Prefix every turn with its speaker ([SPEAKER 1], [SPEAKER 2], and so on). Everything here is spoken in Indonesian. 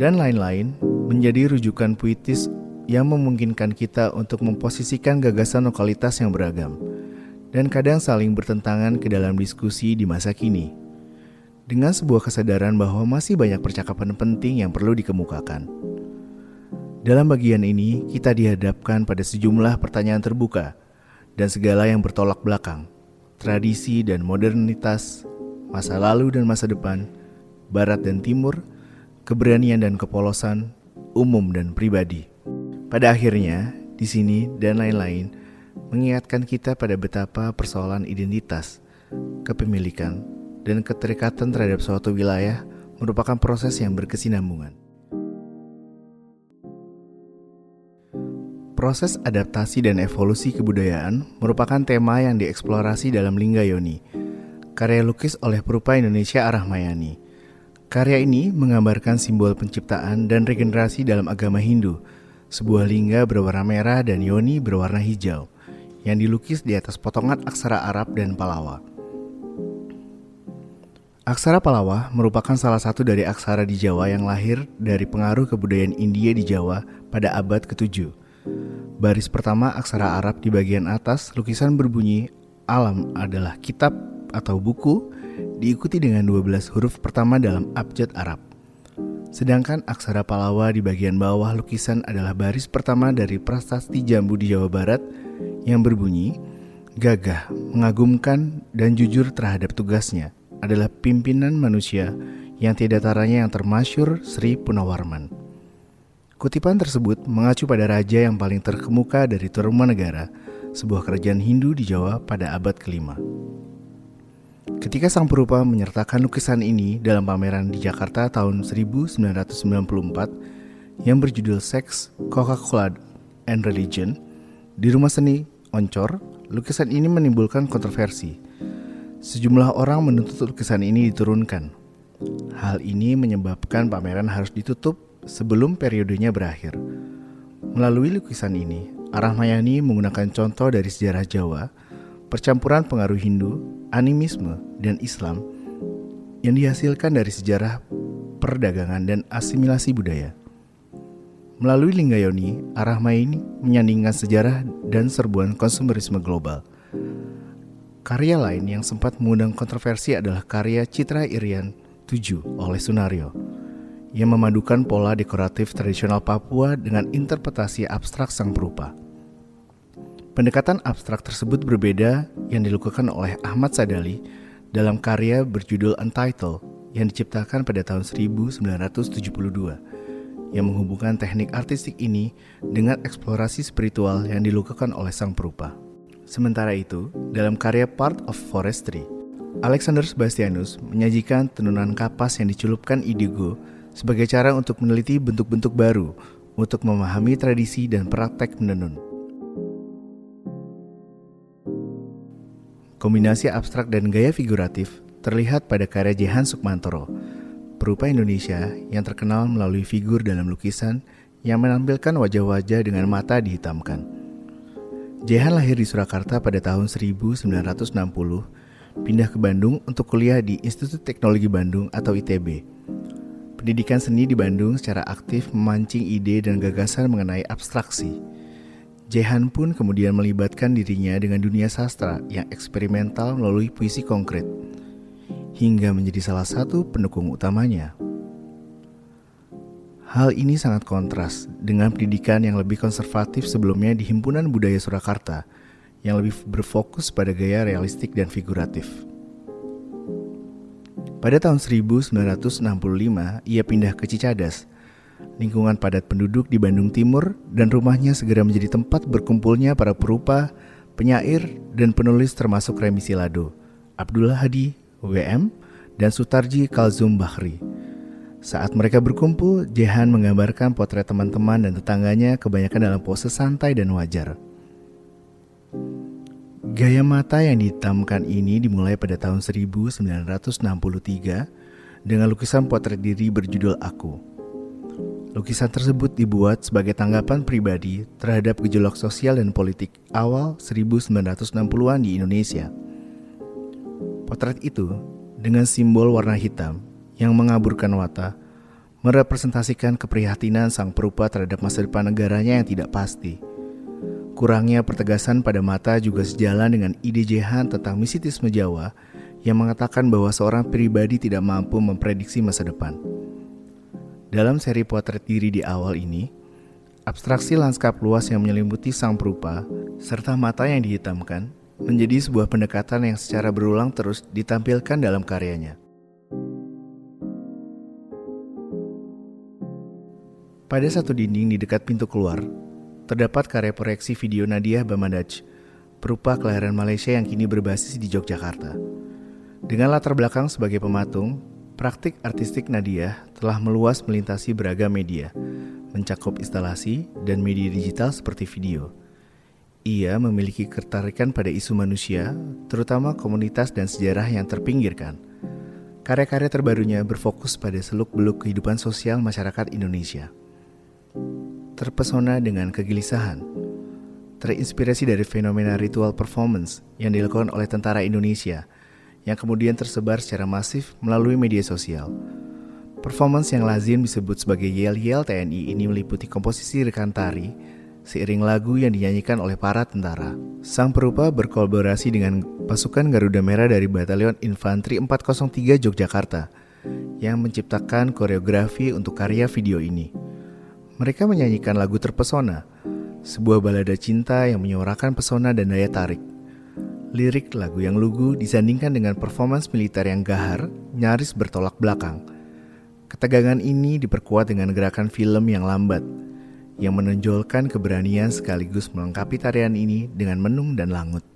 [SPEAKER 1] dan lain-lain menjadi rujukan puitis yang memungkinkan kita untuk memposisikan gagasan lokalitas yang beragam dan kadang saling bertentangan ke dalam diskusi di masa kini. Dengan sebuah kesadaran bahwa masih banyak percakapan penting yang perlu dikemukakan. Dalam bagian ini, kita dihadapkan pada sejumlah pertanyaan terbuka dan segala yang bertolak belakang, tradisi dan modernitas, masa lalu dan masa depan, barat dan timur, keberanian dan kepolosan, umum dan pribadi. Pada akhirnya, di sini dan lain-lain mengingatkan kita pada betapa persoalan identitas, kepemilikan, dan keterikatan terhadap suatu wilayah merupakan proses yang berkesinambungan. Proses adaptasi dan evolusi kebudayaan merupakan tema yang dieksplorasi dalam Lingga Yoni, karya lukis oleh perupa Indonesia Arahmayani. Karya ini menggambarkan simbol penciptaan dan regenerasi dalam agama Hindu, sebuah lingga berwarna merah dan yoni berwarna hijau, yang dilukis di atas potongan aksara Arab dan Palawa. Aksara Palawa merupakan salah satu dari aksara di Jawa yang lahir dari pengaruh kebudayaan India di Jawa pada abad ke-7. Baris pertama aksara Arab di bagian atas lukisan berbunyi alam adalah kitab atau buku diikuti dengan 12 huruf pertama dalam abjad Arab. Sedangkan aksara Palawa di bagian bawah lukisan adalah baris pertama dari prasasti jambu di Jawa Barat yang berbunyi gagah, mengagumkan, dan jujur terhadap tugasnya adalah pimpinan manusia yang tidak taranya yang termasyur Sri Punawarman. Kutipan tersebut mengacu pada raja yang paling terkemuka dari Negara, sebuah kerajaan Hindu di Jawa pada abad kelima. Ketika sang perupa menyertakan lukisan ini dalam pameran di Jakarta tahun 1994 yang berjudul Sex, Coca-Cola, and Religion, di rumah seni Oncor, lukisan ini menimbulkan kontroversi. Sejumlah orang menuntut lukisan ini diturunkan. Hal ini menyebabkan pameran harus ditutup sebelum periodenya berakhir. Melalui lukisan ini, Arah Mayani menggunakan contoh dari sejarah Jawa, percampuran pengaruh Hindu, animisme dan Islam yang dihasilkan dari sejarah perdagangan dan asimilasi budaya. Melalui Linggayoni, Arahma ini menyandingkan sejarah dan serbuan konsumerisme global. Karya lain yang sempat mengundang kontroversi adalah karya Citra Irian 7 oleh Sunario yang memadukan pola dekoratif tradisional Papua dengan interpretasi abstrak sang perupa. Pendekatan abstrak tersebut berbeda yang dilakukan oleh Ahmad Sadali dalam karya berjudul Untitled yang diciptakan pada tahun 1972 yang menghubungkan teknik artistik ini dengan eksplorasi spiritual yang dilakukan oleh sang perupa. Sementara itu, dalam karya Part of Forestry, Alexander Sebastianus menyajikan tenunan kapas yang dicelupkan indigo sebagai cara untuk meneliti bentuk-bentuk baru untuk memahami tradisi dan praktek menenun. Kombinasi abstrak dan gaya figuratif terlihat pada karya Jehan Sukmantoro, perupa Indonesia yang terkenal melalui figur dalam lukisan yang menampilkan wajah-wajah dengan mata dihitamkan. Jehan lahir di Surakarta pada tahun 1960, pindah ke Bandung untuk kuliah di Institut Teknologi Bandung atau ITB. Pendidikan seni di Bandung secara aktif memancing ide dan gagasan mengenai abstraksi Jehan pun kemudian melibatkan dirinya dengan dunia sastra yang eksperimental melalui puisi konkret, hingga menjadi salah satu pendukung utamanya. Hal ini sangat kontras dengan pendidikan yang lebih konservatif sebelumnya di Himpunan Budaya Surakarta yang lebih berfokus pada gaya realistik dan figuratif. Pada tahun 1965, ia pindah ke Cicadas lingkungan padat penduduk di Bandung Timur, dan rumahnya segera menjadi tempat berkumpulnya para perupa, penyair, dan penulis termasuk Remi Silado, Abdullah Hadi, WM, dan Sutarji Kalzum Bahri. Saat mereka berkumpul, Jehan menggambarkan potret teman-teman dan tetangganya kebanyakan dalam pose santai dan wajar. Gaya mata yang dihitamkan ini dimulai pada tahun 1963 dengan lukisan potret diri berjudul Aku. Lukisan tersebut dibuat sebagai tanggapan pribadi terhadap gejolak sosial dan politik awal 1960-an di Indonesia. Potret itu dengan simbol warna hitam yang mengaburkan wata, merepresentasikan keprihatinan sang perupa terhadap masa depan negaranya yang tidak pasti. Kurangnya pertegasan pada mata juga sejalan dengan ide Jehan tentang misitisme Jawa yang mengatakan bahwa seorang pribadi tidak mampu memprediksi masa depan. Dalam seri potret diri di awal ini, abstraksi lanskap luas yang menyelimuti sang perupa serta mata yang dihitamkan menjadi sebuah pendekatan yang secara berulang terus ditampilkan dalam karyanya. Pada satu dinding di dekat pintu keluar, terdapat karya proyeksi video Nadia Bamadaj, perupa kelahiran Malaysia yang kini berbasis di Yogyakarta. Dengan latar belakang sebagai pematung, praktik artistik Nadia telah meluas melintasi beragam media, mencakup instalasi dan media digital seperti video. Ia memiliki ketertarikan pada isu manusia, terutama komunitas dan sejarah yang terpinggirkan. Karya-karya terbarunya berfokus pada seluk-beluk kehidupan sosial masyarakat Indonesia terpesona dengan kegelisahan. Terinspirasi dari fenomena ritual performance yang dilakukan oleh tentara Indonesia yang kemudian tersebar secara masif melalui media sosial. Performance yang lazim disebut sebagai yel-yel TNI ini meliputi komposisi rekan tari, seiring lagu yang dinyanyikan oleh para tentara. Sang perupa berkolaborasi dengan pasukan Garuda Merah dari Batalion Infanteri 403 Yogyakarta yang menciptakan koreografi untuk karya video ini. Mereka menyanyikan lagu Terpesona, sebuah balada cinta yang menyuarakan pesona dan daya tarik. Lirik lagu yang lugu disandingkan dengan performance militer yang gahar, nyaris bertolak belakang. Ketegangan ini diperkuat dengan gerakan film yang lambat, yang menonjolkan keberanian sekaligus melengkapi tarian ini dengan menung dan langut.